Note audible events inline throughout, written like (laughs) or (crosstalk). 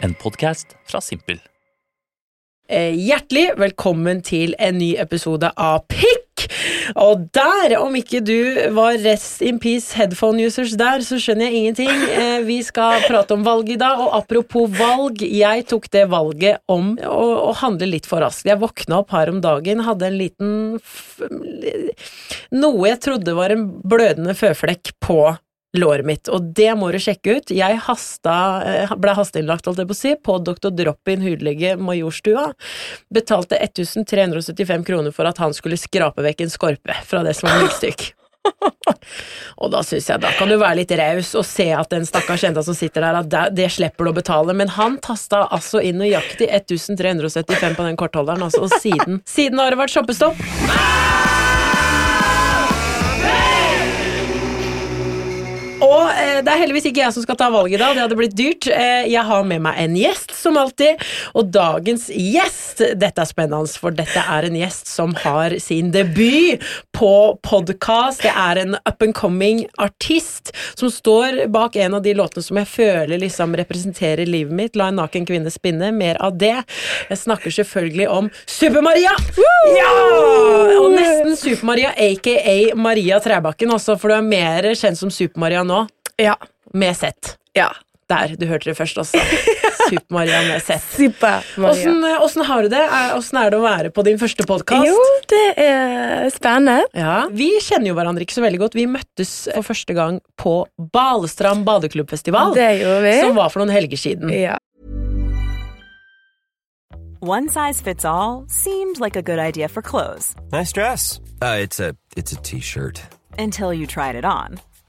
En podkast fra Simpel. Eh, Hjertelig velkommen til en ny episode av Pikk! Og der, om ikke du var rest in peace headphone users der, så skjønner jeg ingenting. Eh, vi skal prate om valg i dag, og apropos valg, jeg tok det valget om å, handle litt for raskt. Jeg våkna opp her om dagen, hadde en liten Noe jeg trodde var en blødende føflekk på låret mitt, og det må du sjekke ut. Jeg hasta, eh, ble hasteinnlagt, holdt jeg på å si, på Dr. Drop-in hudlege Majorstua. Betalte 1375 kroner for at han skulle skrape vekk en skorpe fra det som var myggstykk. (laughs) Og da syns jeg da kan du være litt raus og se at den stakkars jenta som sitter der, at det, slipper du å betale. Men han tasta altså inn nøyaktig 1375 på den kortholderen, altså, og siden, siden har det vært shoppestopp. Og det er heldigvis ikke jeg som skal ta valget da, det hadde blitt dyrt. Eh, jeg har med meg en gjest, som alltid, og dagens gjest Dette er spennende, for dette er en gjest som har sin debut på podkast. Det er en up and coming artist som står bak en av de låtene som jeg føler liksom representerer livet mitt. La en naken kvinne spinne. Mer av det. Jeg snakker selvfølgelig om Super-Maria! Ja! Og nesten Super-Maria, aka Maria Træbakken, også, for du er mer kjent som Super-Maria nå. Ja. Med Z. ja. Der, du hørte det først også. (laughs) Super-Maria med Z. Super Maria. Åssen eh, har du det? Hvordan Åssen er det å være på din første podkast? Jo, det er spennende. Ja, Vi kjenner jo hverandre ikke så veldig godt. Vi møttes for første gang på Balestrand badeklubbfestival. Det gjorde vi. Som var for noen helger siden. Ja. One size fits all seemed like a good idea for clothes Nice dress. Uh, it's a t-shirt. until you tried it on.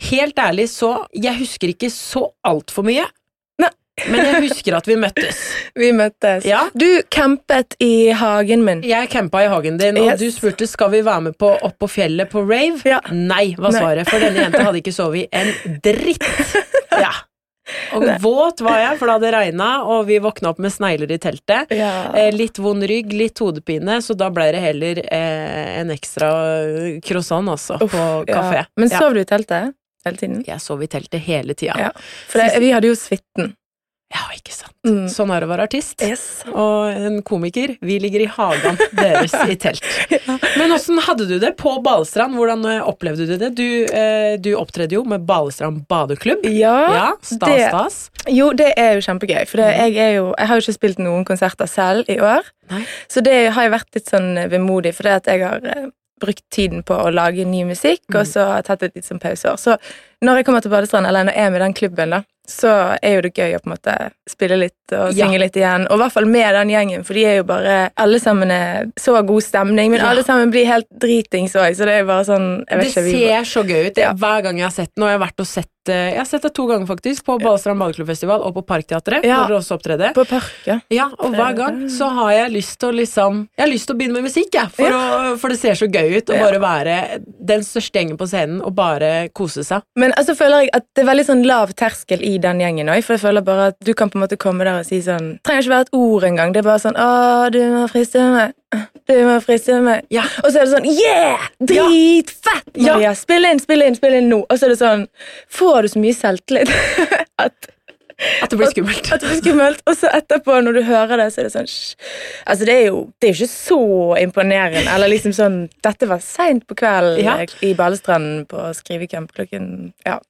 Helt ærlig, så Jeg husker ikke så altfor mye. Men jeg husker at vi møttes. (laughs) Vi møttes. Ja. Du campet i hagen min. Jeg campa i hagen din, og Yes. du spurte skal vi være med på opp på fjellet på rave. Ja. Nei, var svaret, for denne jenta hadde ikke sovet en dritt. (laughs) Ja. Og Nei. våt var jeg, for det hadde regna, og vi våkna opp med snegler i teltet. Ja. Eh, litt vond rygg, litt hodepine, så da ble det heller eh, en ekstra croissant, altså, Uff, på kafé. Men sov du i teltet hele tiden? Jeg sov i teltet hele tida. Ja. For det, vi hadde jo suiten. Ja, ikke sant. Mm. Sånn er det å være artist. Yes. Og en komiker. Vi ligger i hagen deres i telt. (laughs) Men åssen hadde du det på Balestrand? Hvordan eh, opplevde du det? Du, eh, du opptredde jo med Balestrand badeklubb. Ja, Ja, stas, det- stas. Jo, det er jo kjempegøy. For det, jeg, er jo, jeg har jo ikke spilt noen konserter selv i år. Nei. Så det har jo vært litt sånn vemodig, for det at jeg har eh, brukt tiden på å lage ny musikk, og så har jeg tatt et litt sånn pauseår. Så når jeg kommer til Badestrand, eller når jeg er med i den klubben, da, så er jo det gøy å på en måte spille litt og Ja. synge litt igjen. Og i hvert fall med den gjengen, for de er jo bare Alle sammen er så god stemning, men Ja. alle sammen blir helt dritings òg, så det er jo bare sånn jeg vet Det ikke, ser så gøy ut. Ja. Hver gang jeg har sett den, og jeg har vært og sett Jeg har sett det to ganger faktisk, på Balestrand badeklubbfestival og på Parkteatret, Ja. når dere også opptredde. På parket. Ja, og hver gang så har jeg lyst til å liksom Jeg har lyst til å begynne med musikk, jeg, for, å, for det ser så gøy ut å Ja. bare være den største gjengen på scenen og bare kose seg. Men altså føler jeg at det er veldig sånn lav terskel i den gjengen òg. For jeg føler bare at du kan på en måte komme der og si sånn Trenger ikke være et ord engang. Det er bare sånn 'Å, du må friste Du må friste meg. Ja. Og så er det sånn Yeah! Dritfett! Ja. Maria. Spill inn, spill inn, spill inn nå. Og så er det sånn Får du så mye selvtillit (laughs) at At det blir skummelt. at det blir skummelt. Og så etterpå, når du hører det, så er det sånn Altså, det er jo det er ikke så imponerende. Eller liksom sånn Dette var seint på kvelden Ja. i Balestranden på skrivecamp klokken Ja.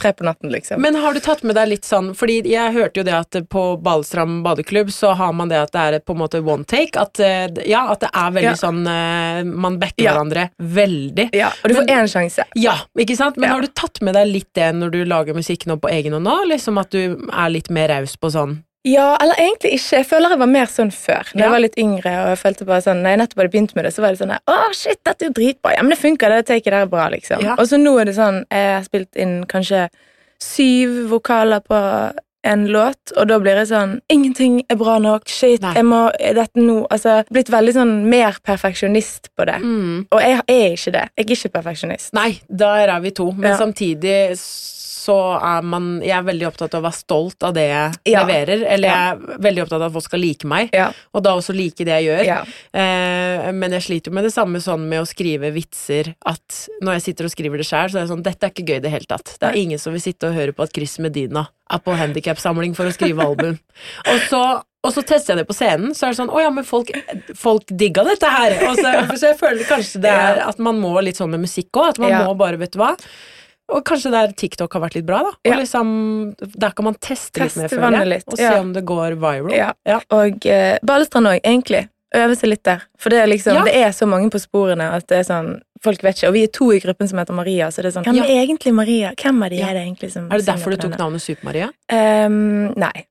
Tre på natten, liksom. Men har du tatt med deg litt sånn Fordi jeg hørte jo det at på Balestrand badeklubb så har man det at det er på en måte one take. At, eh, ja, at det er veldig Ja. sånn eh, Man backer Ja. hverandre veldig. ja, og du får én sjanse. Ja, ikke sant? Men har du tatt med deg litt det når du lager musikk nå på egen hånd nå? Liksom at du er litt mer raus på sånn Ja, eller egentlig ikke. Jeg føler jeg var mer sånn før. Når Ja. jeg var litt yngre og jeg følte bare sånn Når jeg nettopp hadde begynt med det, så var det sånn Å, shit, dette er jo dritbra. Ja, men det funker, det taket der er bra, liksom. Ja. Og så nå er det sånn Jeg har spilt inn kanskje syv vokaler på en låt, og da blir det sånn Ingenting er bra nok. Shit, Nei. jeg må Dette nå Altså, blitt veldig sånn mer perfeksjonist på det. mm. Og jeg er ikke det. Jeg er ikke perfeksjonist. Nei, der er vi to. Men Ja. samtidig så er man Jeg er veldig opptatt av å være stolt av det jeg Ja. leverer. Eller Ja. jeg er veldig opptatt av at folk skal like meg, Ja. og da også like det jeg gjør. Eh, men jeg sliter jo med det samme sånn med å skrive vitser at når jeg sitter og skriver det sjøl, så er det sånn Dette er ikke gøy i det hele tatt. Det er ingen som vil sitte og høre på at Chris Medina er på handikapsamling for å skrive album. (laughs) og så og så tester jeg det på scenen, så er det sånn Å ja, men folk, folk digga dette her. Og så, så jeg føler kanskje det er at man må litt sånn med musikk òg. At man Ja. må bare, vet du hva Og kanskje der TikTok har vært litt bra, da. Og Ja. liksom, der kan man teste, litt Teste mer, føler jeg. litt, Og se ja. om det går viral. Ja. Ja. Og eh, Balestrand òg, egentlig. Øve seg litt der. For det er liksom, det er så mange på sporene at det er sånn Folk vet ikke. Og vi er to i gruppen som heter Maria, så det er sånn Hvem er egentlig Maria? Hvem er de Ja. er det egentlig som Er det derfor du tok navnet Super-Maria? Um, nei.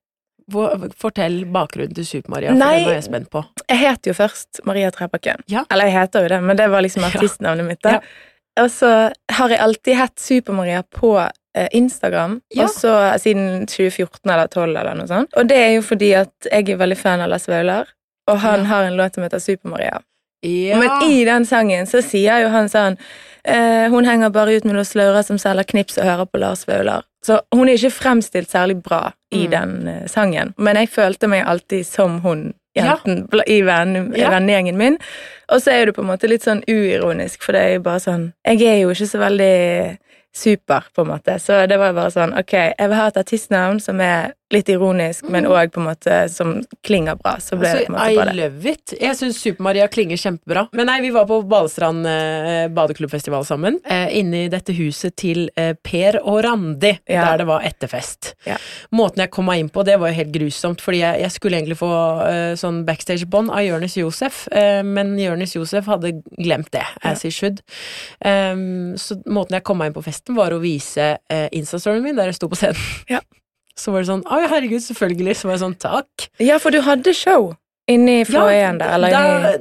Hvor- Fortell bakgrunnen til Super-Maria, for Nei. den var jeg spent på. Jeg het jo først Maria Trebakken. Ja. Eller jeg heter jo det, men det var liksom (laughs) artistnavnet mitt. da. Ja. Og så har jeg alltid hett Super-Maria på eh, Instagram, Ja. og så siden 2014 eller 2012 eller noe sånt. Og det er jo fordi at jeg er veldig fan av Lars Vaular, og han Ja. har en låt som heter Super-Maria. Ja. Men i den sangen så sier jo han sånn eh, Hun henger bare ut med noen slaurer som selger knips og hører på Lars Vaular. Så hun er ikke fremstilt særlig bra i Mm. den eh, sangen. Men jeg følte meg alltid som hun. Jenten ja. i venn- Ja. vennegjengen min. Og så er det på en måte litt sånn uironisk, for det er jo bare sånn Jeg er jo ikke så veldig super, på en måte. Så det var bare sånn Ok, jeg vil ha et artistnavn som er litt ironisk, men òg på en måte som klinger bra. Så ble det på en Altså, måte I bare det. love it. Jeg syns Super-Maria klinger kjempebra. Men nei, vi var på Balestrand eh, badeklubbfestival sammen. Eh, inne i dette huset til eh, Per og Randi, Ja. der det var etterfest. Ja. Måten jeg kom meg inn på, det var jo helt grusomt, fordi jeg, jeg skulle egentlig få eh, sånn backstage-bånd av Jonis Josef, eh, men Jonis Josef hadde glemt det, as he should. Um, så måten jeg kom meg inn på festen, var å vise eh, Insta-storyen min, der jeg sto på scenen. Ja. Så var det sånn Å, herregud, selvfølgelig. Så var jeg sånn Takk. Ja, for du hadde show inni foajeen der, eller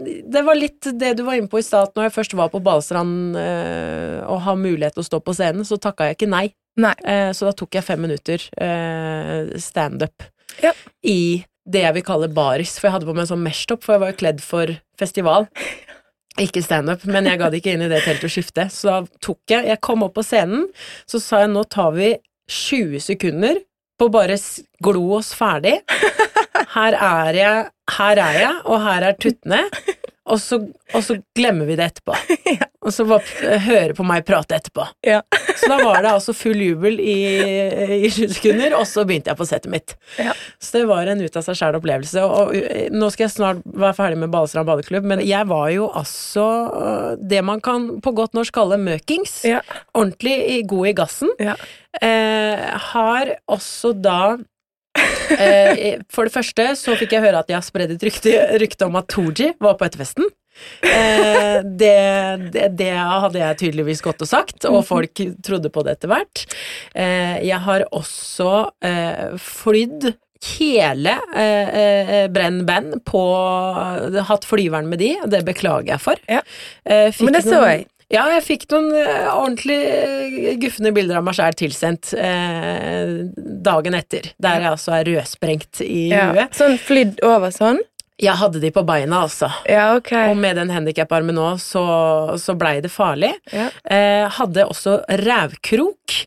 det, det var litt det du var inne på i stad. Når jeg først var på Balestrand øh, og har mulighet til å stå på scenen, så takka jeg ikke nei. Nei. Eh, så da tok jeg fem minutter eh, standup Ja. i det jeg vil kalle baris. For jeg hadde på meg en sånn mesh-topp, for jeg var jo kledd for festival. Ikke standup, men jeg gadd ikke inn i det teltet og skifte. Så da tok jeg Jeg kom opp på scenen, så sa jeg nå tar vi 20 sekunder på bare glo oss ferdig. Her er jeg, her er jeg, og her er tuttene. Og så, og så glemmer vi det etterpå. (laughs) Og så bare høre på meg prate etterpå. Ja. (laughs) Så da var det altså full jubel i, i 20 sekunder, og så begynte jeg på settet mitt. Ja. Så det var en ut av seg sjæl opplevelse. Og, og nå skal jeg snart være ferdig med Balestrand badeklubb, men jeg var jo altså øh, det man kan på godt norsk kalle møkings. Ja. Ordentlig god i gassen. Ja. Eh, har også da eh, For det første så fikk jeg høre at jeg har spredd et rykte, rykte om at Tooji var på etterfesten. Eh, det, det, det hadde jeg tydeligvis gått og sagt, og folk trodde på det etter hvert. Eh, jeg har også eh, flydd hele eh, eh, Brenn Band på Hatt flyveren med de, og det beklager jeg for. Ja. Eh, Men det så jeg. Ja, jeg fikk noen eh, ordentlig eh, gufne bilder av meg sjæl tilsendt eh, dagen etter, der jeg altså er rødsprengt i Ja. huet. Sånn flydd over sånn? Jeg hadde de på beina, altså. Ja, ok. Og med den handikaparmen nå, så, så blei det farlig. Ja. Eh, hadde også rævkrok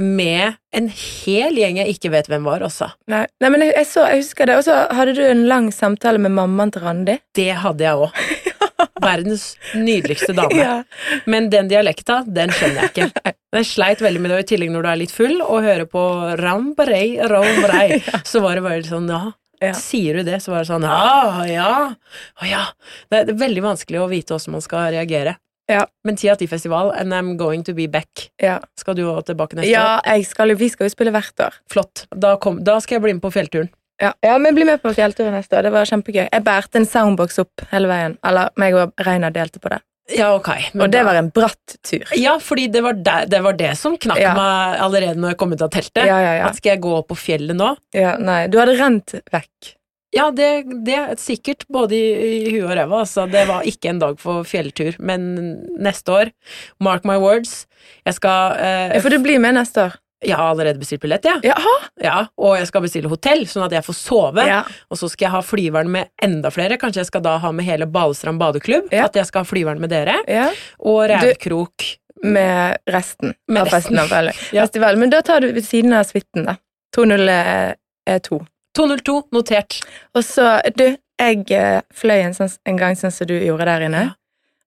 med en hel gjeng jeg ikke vet hvem var, også. Nei, Nei men jeg, jeg, så, jeg husker det. Og så hadde du en lang samtale med mammaen til Randi. Det hadde jeg òg. (laughs) Verdens nydeligste dame. Ja. Men den dialekta, den skjønner jeg ikke. Jeg sleit veldig med det, og i tillegg når du er litt full og hører på rambarei, rambarei, (laughs) så var det bare sånn, ja. Ja. Sier du det, så var det sånn, ja, ja, ja. Det er veldig vanskelig å vite hvordan man skal reagere. Ja. Men ti av ti-festival, and I'm going to be back. Ja, Skal du òg tilbake neste ja år? Ja, skal vi skal jo spille hvert år. Flott. Da, kom, da skal jeg bli med på fjellturen. Ja, ja men bli med på fjellturen neste år. Det var kjempegøy. Jeg bærte en soundbox opp hele veien. Eller meg og Reinar delte på det. Ja, ok. Og det da- var en bratt tur. Ja, fordi det var det, det, var det som knakk Ja. meg allerede når jeg kom ut av teltet. Ja, ja. At skal jeg gå opp på fjellet nå? ja nei, du hadde rent vekk. Ja, det, det er sikkert både i, i huet og ræva. Altså. Det var ikke en dag for fjelltur. Men neste år, mark my words, jeg skal eh, Ja, for du blir med neste år. Jeg har allerede bestilt billett, ja. Jaha! ja. Og jeg skal bestille hotell, sånn at jeg får sove. Ja. Og så skal jeg ha flyveren med enda flere. Kanskje jeg skal da ha med hele Balestrand badeklubb. Ja. At jeg skal ha flyveren med dere. ja. Og Rævkrok. Med resten Med av resten. (laughs) Ja. festivalen. Men da tar du ved siden av suiten, da. 202. 202, notert. Og så, du, jeg eh, fløy en, sånn, en gang sånn som du gjorde der inne.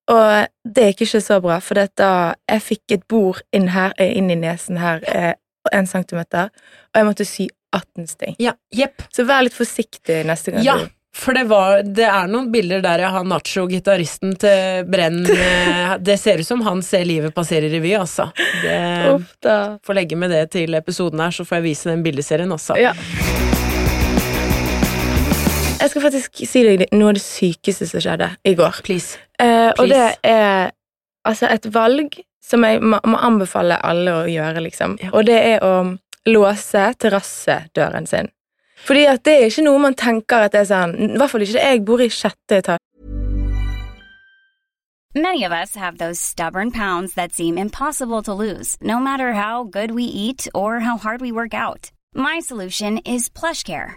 Og det gikk ikke så bra, for da jeg fikk et bord inn, her, eh, inn i nesen her, eh, en centimeter, og jeg måtte sy 18 sting. Ja, jepp. Så vær litt forsiktig neste gang. Ja, for det, var, det er noen bilder der jeg har Nacho, gitaristen til Brenn eh, Det ser ut som han ser livet passere i revy, altså. Det, får legge med det til episoden her, så får jeg vise den bildeserien også. Ja. Jeg skal faktisk si deg noe av det sykeste som skjedde i går. Please. Eh, og det er altså et valg som jeg må, må anbefale alle å gjøre, liksom. Ja. Og det er å låse terrassedøren sin. Fordi at det er ikke noe man tenker at det er sånn I hvert fall ikke jeg bor i sjette etasje. Many of us have those stubborn pounds that seem impossible to lose, no matter how good we eat or how hard we work out. My solution is PlushCare.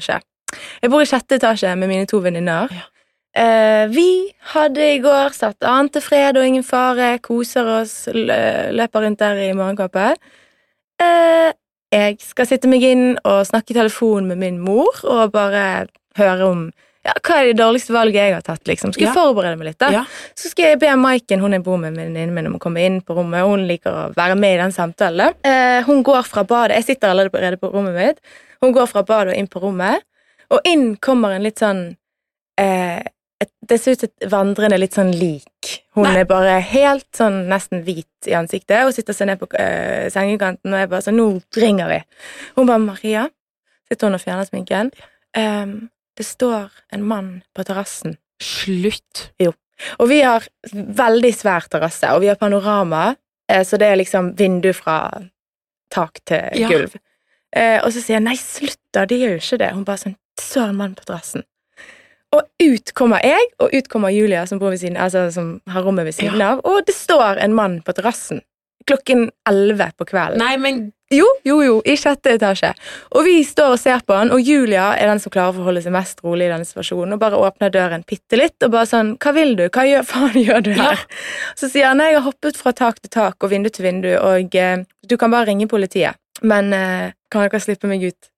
today. Jeg bor i sjette etasje med mine to venninner. Eh, vi hadde i går satt an til fred og ingen fare, koser oss, løper rundt der i morgenkåpe. Eh, jeg skal sitte meg inn og snakke i telefon med min mor og bare høre om ja, hva er det dårligste valget jeg har tatt. liksom. Skal jeg forberede meg litt. da. Ja. Så skal jeg be Maiken, hun jeg bor med, venninnen min, om å komme inn på rommet. Hun liker å være med i den samtalen. Eh, hun går fra badet Jeg sitter allerede på rommet mitt. Hun går fra badet og inn på rommet, og inn kommer en litt sånn eh, et, Det ser ut som et vandrende litt sånn lik. Hun Nei. er bare helt sånn nesten hvit i ansiktet og sitter seg ned på eh, sengekanten, og jeg bare sånn Nå ringer vi. Hun bare Maria. Sitter hun og fjerner sminken. Ehm, det står en mann på terrassen. Slutt. Og vi har veldig svær terrasse, og vi har panorama, eh, så det er liksom vindu fra tak til Ja. gulv. Eh, og så sier jeg nei, slutt da, det gjør jo ikke det. Hun bare sånn, så er en mann på terrassen. Og ut kommer jeg, og ut kommer Julia, som, siden, altså, som har rommet ved siden av, og det står en mann på terrassen. Klokken elleve på kvelden. Nei, men Jo, jo, jo, i sjette etasje. Og vi står og ser på han, og Julia er den som klarer å forholde seg mest rolig i denne situasjonen, og bare åpner døren bitte litt, og bare sånn Hva vil du? Hva gjør, (laughs) faen gjør du her? Ja. Så sier han nei, jeg har hoppet fra tak til tak og vindu til vindu, og eh, du kan bare ringe politiet. Men eh, kan dere slippe meg ut?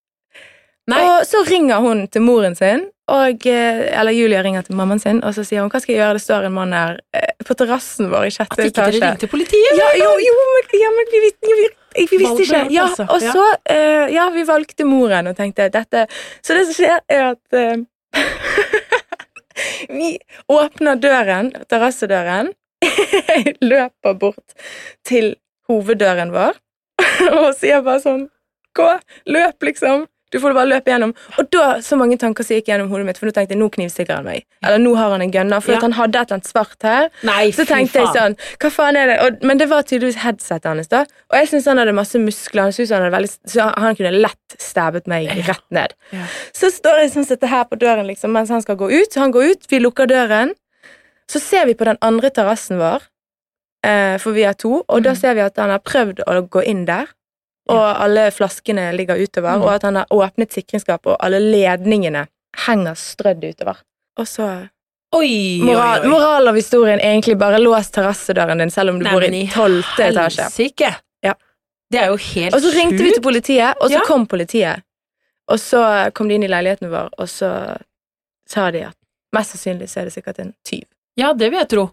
Nei. Og så ringer hun til moren sin, og, eh, eller Julia ringer til mammaen sin, og så sier hun hva skal jeg gjøre, det står en mann her eh, på terrassen vår i at sjette ikke dere ringte politiet? Ja, jo, jo, men, ja, men vi, vi, vi, vi visste ikke. Ja, altså. og så uh, Ja, vi valgte moren og tenkte dette Så det som skjer, er at uh, (laughs) Vi åpner døren, terrassedøren, (laughs) løper bort til hoveddøren vår (laughs) og sier bare sånn Gå, løp, liksom. Du får bare løpe gjennom. Og da så mange tanker som gikk gjennom hodet mitt, for nå tenkte jeg nå knivstikker han meg. Eller nå har han en gunner, for Ja. han hadde et eller annet svart her. Nei, Så tenkte jeg sånn, hva faen er det? Og, men det var tydeligvis headsetet hans, da. Og jeg syns han hadde masse muskler. Han, synes han, hadde veldig, så han kunne lett stabbet meg rett ned. Ja. Så står jeg sånn sitter her på døren liksom, mens han skal gå ut. Han går ut, vi lukker døren. Så ser vi på den andre terrassen vår, eh, for vi er to, og Mm. da ser vi at han har prøvd å gå inn der. Og alle flaskene ligger utover, Mm. og at han har åpnet sikringsskapet, og alle ledningene henger strødd utover. Og så Oi, Moral, oi, oi. moral av historien egentlig bare lås terrassedøren din selv om du Nei, bor i tolvte etasje. helsike. Ja. Det er jo helt Og så ringte vi til politiet, og så Ja. kom politiet. Og så kom de inn i leiligheten vår, og så sa de at mest sannsynlig så er det sikkert en tyv Ja, det vil jeg tro.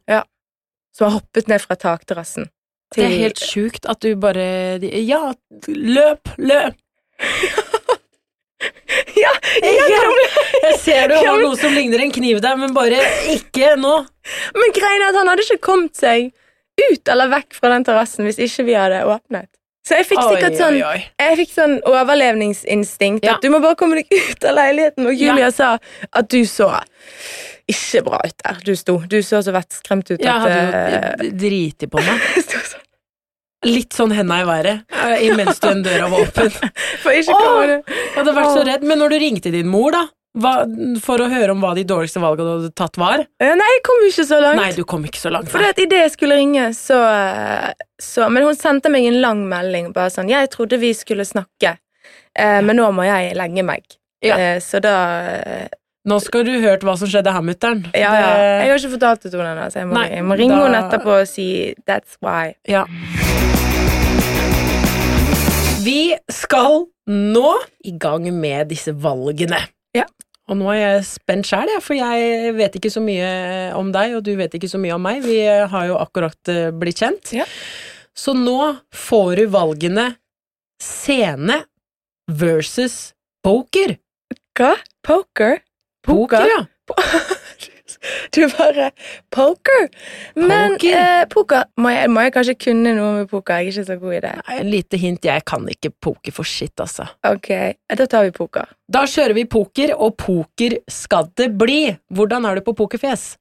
som har hoppet ned fra takterrassen. Det er helt sjukt at du bare Ja, løp, løp! (laughs) Ja, ja, Jeg ser du har noe som ligner en kniv der, men bare ikke nå. Men greien er at han hadde ikke kommet seg ut eller vekk fra den terrassen hvis ikke vi hadde åpnet. Så jeg fikk sikkert sånn Oi, oi, oi. Jeg fikk sånn overlevningsinstinkt. Ja. At du må bare komme deg ut av leiligheten. Og Julia Ja. sa at du så ikke bra ut der du sto. Du så så vettskremt ut Jeg at hadde jo driti på meg. (laughs) eh, sånn. Litt sånn henda i været eh, imens den døra var åpen. (laughs) For ikke Åh! det. Hadde vært så redd. Men når du ringte din mor, da, hva, for å høre om hva de dårligste valgene du hadde tatt, var Eh, Nei, jeg kom jo ikke så langt. Nei, du kom ikke så langt. For idet jeg skulle ringe, så, så Men hun sendte meg en lang melding. Bare sånn 'Jeg trodde vi skulle snakke, eh, men nå må jeg legge meg'. Ja. Eh, så da eh, Nå skal du hørt hva som skjedde her, mutter'n. Ja, ja. Jeg har ikke fortalt det til henne ennå, så jeg må, Nei, jeg må ringe da- henne etterpå og si 'that's why'. Ja. Vi skal nå i gang med disse valgene. Ja. Og nå er jeg spent sjæl, for jeg vet ikke så mye om deg, og du vet ikke så mye om meg. Vi har jo akkurat eh, blitt kjent. Ja. Så nå får du valgene scene versus poker. Hva? Poker? Poker, ja. (laughs) Du bare Poker? Men Poker. eh, poker må jeg, må jeg kanskje kunne noe med poker? Jeg er ikke så god i det. Nei, lite hint, jeg kan ikke poker for shit, altså. Ok, da tar vi poker. Da kjører vi poker, og poker skal det bli. Hvordan er du på pokerfjes?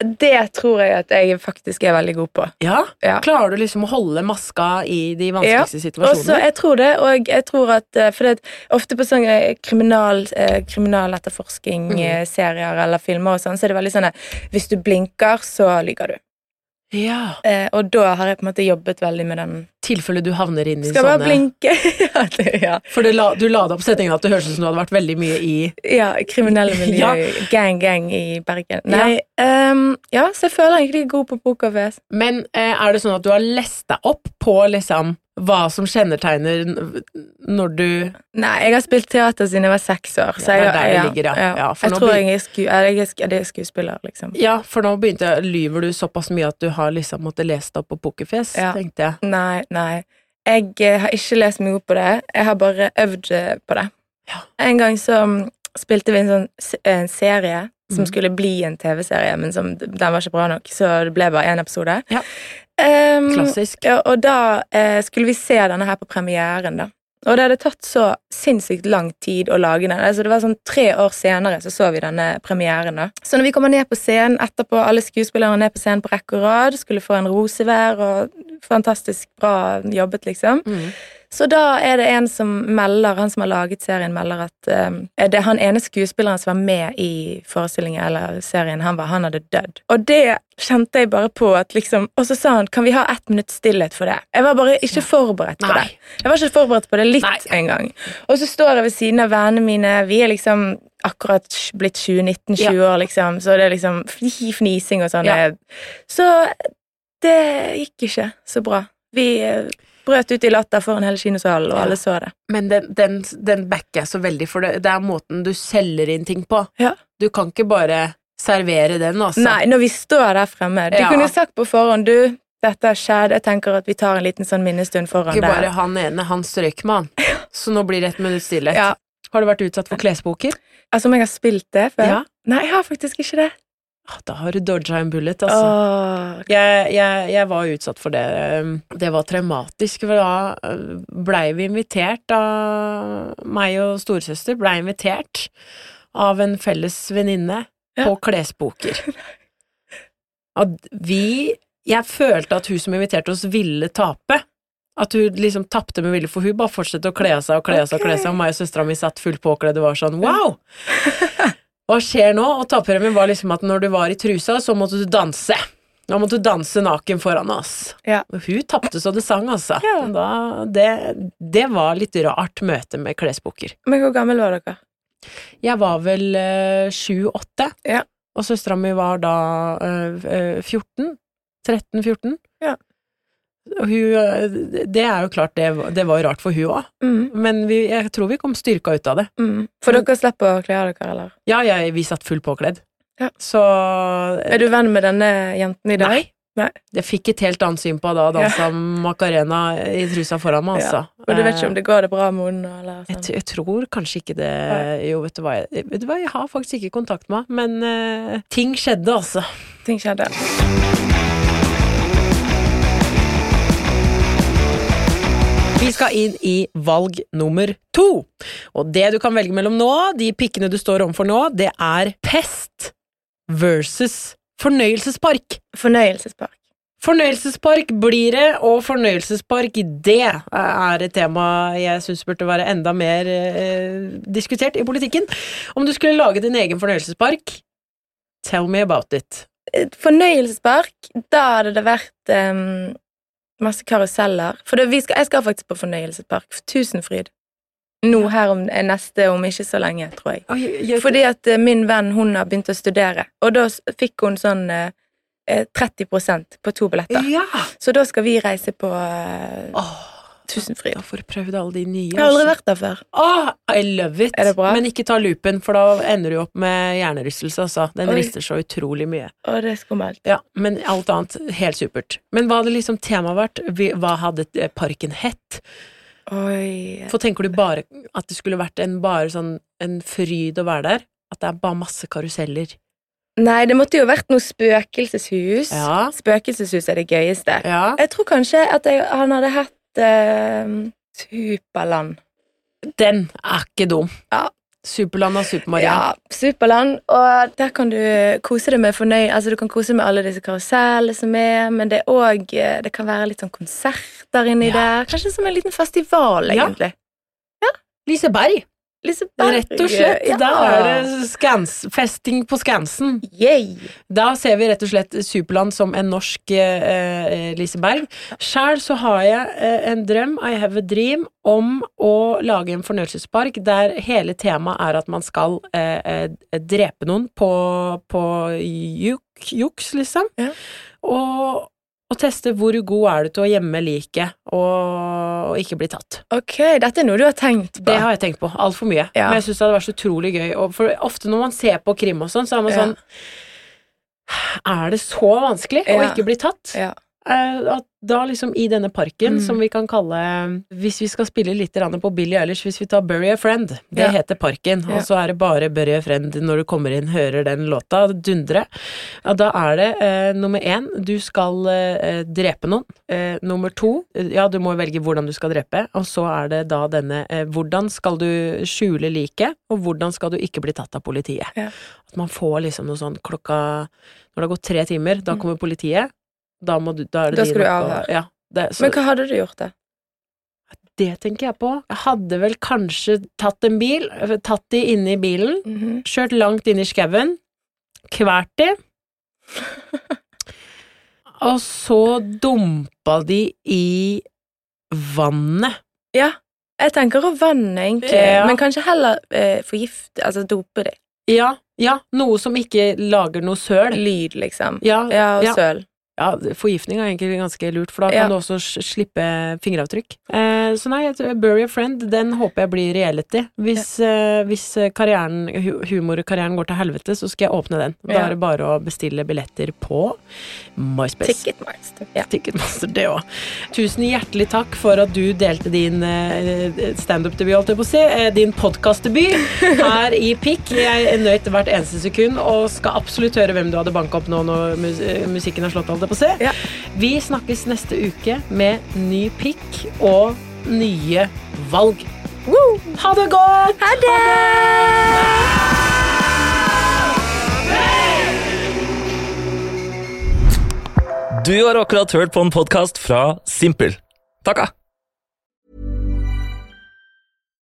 Det tror jeg at jeg faktisk er veldig god på. Ja? Ja. Klarer du liksom å holde maska i de vanskeligste Og så Også, jeg tror det, og jeg tror at eh, For det, er ofte på sånne kriminal, eh, kriminaletterforskning-serier eller filmer og sånn, så er det veldig sånn at hvis du blinker, så lyver du. Ja. Eh, og da har jeg på en måte jobbet veldig med den. tilfelle du havner inn i Skal bare sånne blinke. (laughs) ja, det, ja. For du la, du la det opp setningen at det høres ut som du hadde vært veldig mye i ja, kriminelle (laughs) Ja. miljø. Gang, gang i Bergen. Nei, ehm, ja, så jeg føler jeg egentlig god på pokerfjes. Men eh, er det sånn at du har lest deg opp på liksom hva som kjennetegner når du Nei, jeg har spilt teater siden jeg var seks år. Så Ja, jeg, det ligger, ja. Ja, jeg tror jeg er, sku, jeg er, jeg er skuespiller, liksom. Ja, for nå begynte jeg Lyver du såpass mye at du har liksom måttet lese deg opp på pokerfjes, tenkte jeg. Nei, nei. Jeg eh, har ikke lest meg opp på det. Jeg har bare øvd eh, på det. Ja. En gang så mm, spilte vi en sånn en serie som Mhm. skulle bli en TV-serie, men som, den var ikke bra nok, så det ble bare én episode. Ja. Ehm, Klassisk. Ja, og da eh, skulle vi se denne her på premieren, da. Og det hadde tatt så sinnssykt lang tid å lage den. Altså, det var sånn Tre år senere så så vi denne premieren. da. Så når vi kommer ned på scenen etterpå, alle skuespillerne ned på scenen på rekke og rad, skulle få en rose hver, og fantastisk bra jobbet, liksom. Mm. Så da er det en som melder, han som har laget serien, melder at eh, det er han ene skuespilleren som var med i forestillingen eller serien, han, var, han hadde dødd. Og det kjente jeg bare på at liksom Og så sa han kan vi ha ett minutts stillhet for det. Jeg var bare ikke forberedt på Nei. det. Jeg var ikke forberedt på det litt engang. Og så står jeg ved siden av vennene mine, vi er liksom akkurat blitt 20-19-20 år, liksom, så det er liksom fnising og sånn. Ja. Så det gikk ikke så bra. Vi eh, brøt ut i latter foran hele kinosalen, og Ja. alle så det. Men den, den, den backer jeg så veldig, for det, det er måten du selger inn ting på. Ja. Du kan ikke bare servere den, altså. Nei, når vi står der fremme Du Ja. kunne sagt på forhånd Du, dette har skjedd. Jeg tenker at vi tar en liten sånn minnestund foran Ikke bare der. han ene, han strøk med han. (laughs) Så nå blir det et minutt stillhet. Ja. Har du vært utsatt for klespoker? Altså om jeg har spilt det før? Nei, jeg har faktisk ikke det. Da har du dodga en bullet, altså. Åh, Jeg, jeg, jeg var utsatt for det. Det var traumatisk, for da eh, blei vi invitert av Meg og storesøster blei invitert av en felles venninne Ja. på klesboker. At vi Jeg følte at hun som inviterte oss, ville tape. At hun liksom tapte med vilje, for hun bare fortsatte å kle av seg og kle av seg og kle seg, og meg og søstera mi satt fullt påkledd og var sånn wow! Hva skjer nå? Og taperemmen var liksom at når du var i trusa, så måtte du danse. Nå måtte du danse naken foran oss. Ja. Og hun tapte så det sang, altså. Ja. Da, det, det var litt rart møte med klesbukker. Men hvor gammel var dere? Jeg var vel eh, sju-åtte, Ja. og søstera mi var da eh, 14. 13-14. Ja. Hun eh, Det er jo klart, det, det var jo rart for hun òg, Mm. men vi, jeg tror vi kom styrka ut av det. Mm. For dere slipper å kle av dere, eller? Ja, ja, vi satt fullt påkledd. Ja. Så Er du venn med denne jenten i dag? Nei. Nei. Jeg fikk et helt annet syn på da dansa Macarena i trusa foran meg, altså. Ja. Og du vet ikke om det går det bra med henne, eller Jeg, sånn? t- jeg tror kanskje ikke det Nei. Jo, vet du hva, jeg, vet du hva, jeg har faktisk ikke kontakt med henne, men uh, ting skjedde, altså. Ting skjedde. Vi skal inn i valg nummer to. Og det du kan velge mellom nå, de pikkene du står overfor nå, det er pest versus fornøyelsespark. Fornøyelsespark. Fornøyelsespark blir det, og fornøyelsespark det er et tema jeg syns burde være enda mer eh, diskutert i politikken. Om du skulle lage din egen fornøyelsespark, tell me about it. Fornøyelsespark, da hadde det vært em, masse karuseller. For det, vi skal, jeg skal faktisk på fornøyelsespark. For Tusenfryd. Nå her om eh, neste om ikke så lenge, tror jeg. Fordi at eh, min venn hun har begynt å studere, og da fikk hun sånn eh, eh, 30% på to billetter. Ja! Så da skal vi reise på Åh, Tusenfryd. da får prøvd alle de nye. Jeg har aldri altså. vært der før. Åh, I love it! Er det bra? Men ikke ta loopen, for da ender du opp med hjernerystelse, altså. Den Oi. rister så utrolig mye. Å, det er skummelt. Ja, men alt annet helt supert. Men hva hadde liksom temaet vært? Hva hadde eh, parken hett? Oi. For tenker du bare at det skulle vært en bare sånn en fryd å være der? At det er bare masse karuseller? Nei, det måtte jo vært noe spøkelseshus. Ja. Spøkelseshus er det gøyeste. Ja. Jeg tror kanskje at jeg, han hadde hett eh, Superland. Den er ikke dum. Ja. Superland og Super-Maria. Ja, Superland. Og der kan du kose deg med fornøy Altså, du kan kose deg med alle disse karusellene som er, men det er også, Det kan være litt sånn konserter inni Ja. der. Kanskje som en liten festival, egentlig. Ja. ja. Liseberg! Liseberg. Rett og slett. Ja. Der er det skans, festing på Skansen. Yay. Da ser vi rett og slett Superland som en norsk eh, eh, Liseberg. Sjæl så har jeg eh, en drøm, I have a dream, om å lage en fornøyelsespark der hele temaet er at man skal eh, eh, drepe noen på, på juk, juks, liksom. Ja. Og teste hvor god er du til å gjemme liket og, ikke bli tatt. Ok, dette er noe du har tenkt på. Det har jeg tenkt på altfor mye. Ja. Men jeg syns det hadde vært så utrolig gøy. Og for ofte når man ser på krim og sånn, så er man Ja. sånn Er det så vanskelig å ikke bli tatt? Ja. Eh, At da liksom i denne parken, Mm. som vi kan kalle Hvis vi skal spille litt på Billie Eilish, hvis vi tar Bury a Friend, det Ja. heter parken, Ja. og så er det bare Bury a Friend når du kommer inn, hører den låta dundre. Ja, da er det eh, nummer én, du skal eh, drepe noen. Eh, nummer to, ja, du må velge hvordan du skal drepe, og så er det da denne eh, hvordan skal du skjule liket, og hvordan skal du ikke bli tatt av politiet. Ja. At man får liksom noe sånn klokka Når det har gått tre timer, da Mm. kommer politiet. Da, må du, da er det Da skal du avhøre. Ja, det, Men hva hadde du gjort, da? det tenker jeg på. Jeg hadde vel kanskje tatt en bil, tatt de inne i bilen, Mhm. kjørt langt inn i skauen, kvært de, (laughs) og så dumpa de i vannet. Ja, jeg tenker å vanne, egentlig. Ja. Men kanskje heller eh, forgifte, altså dope det. Ja, ja, noe som ikke lager noe søl. Lyd, liksom. Ja, Ja, og søl. Ja, forgiftning er egentlig ganske lurt, for da Ja. kan du også slippe fingeravtrykk. Eh, så nei, Bury a Friend, den håper jeg blir reality. Hvis, eh, hvis karrieren, hu humorkarrieren går til helvete, så skal jeg åpne den. Da Ja. er det bare å bestille billetter på MySpace. Ticketmaster. Ja. Ticketmaster, det òg. Tusen hjertelig takk for at du delte din eh, standup-debut, holdt jeg på å si, eh, din podkastdebut her i Pikk. Jeg nøyd hvert eneste sekund og skal absolutt høre hvem du hadde banka opp nå når mus eh, musikken har slått, holdt jeg på å si. Ja. Vi snakkes neste uke med ny pikk og nye valg. Ha det godt! Ha det! Du har akkurat hørt på en podkast fra Simpel. Takka!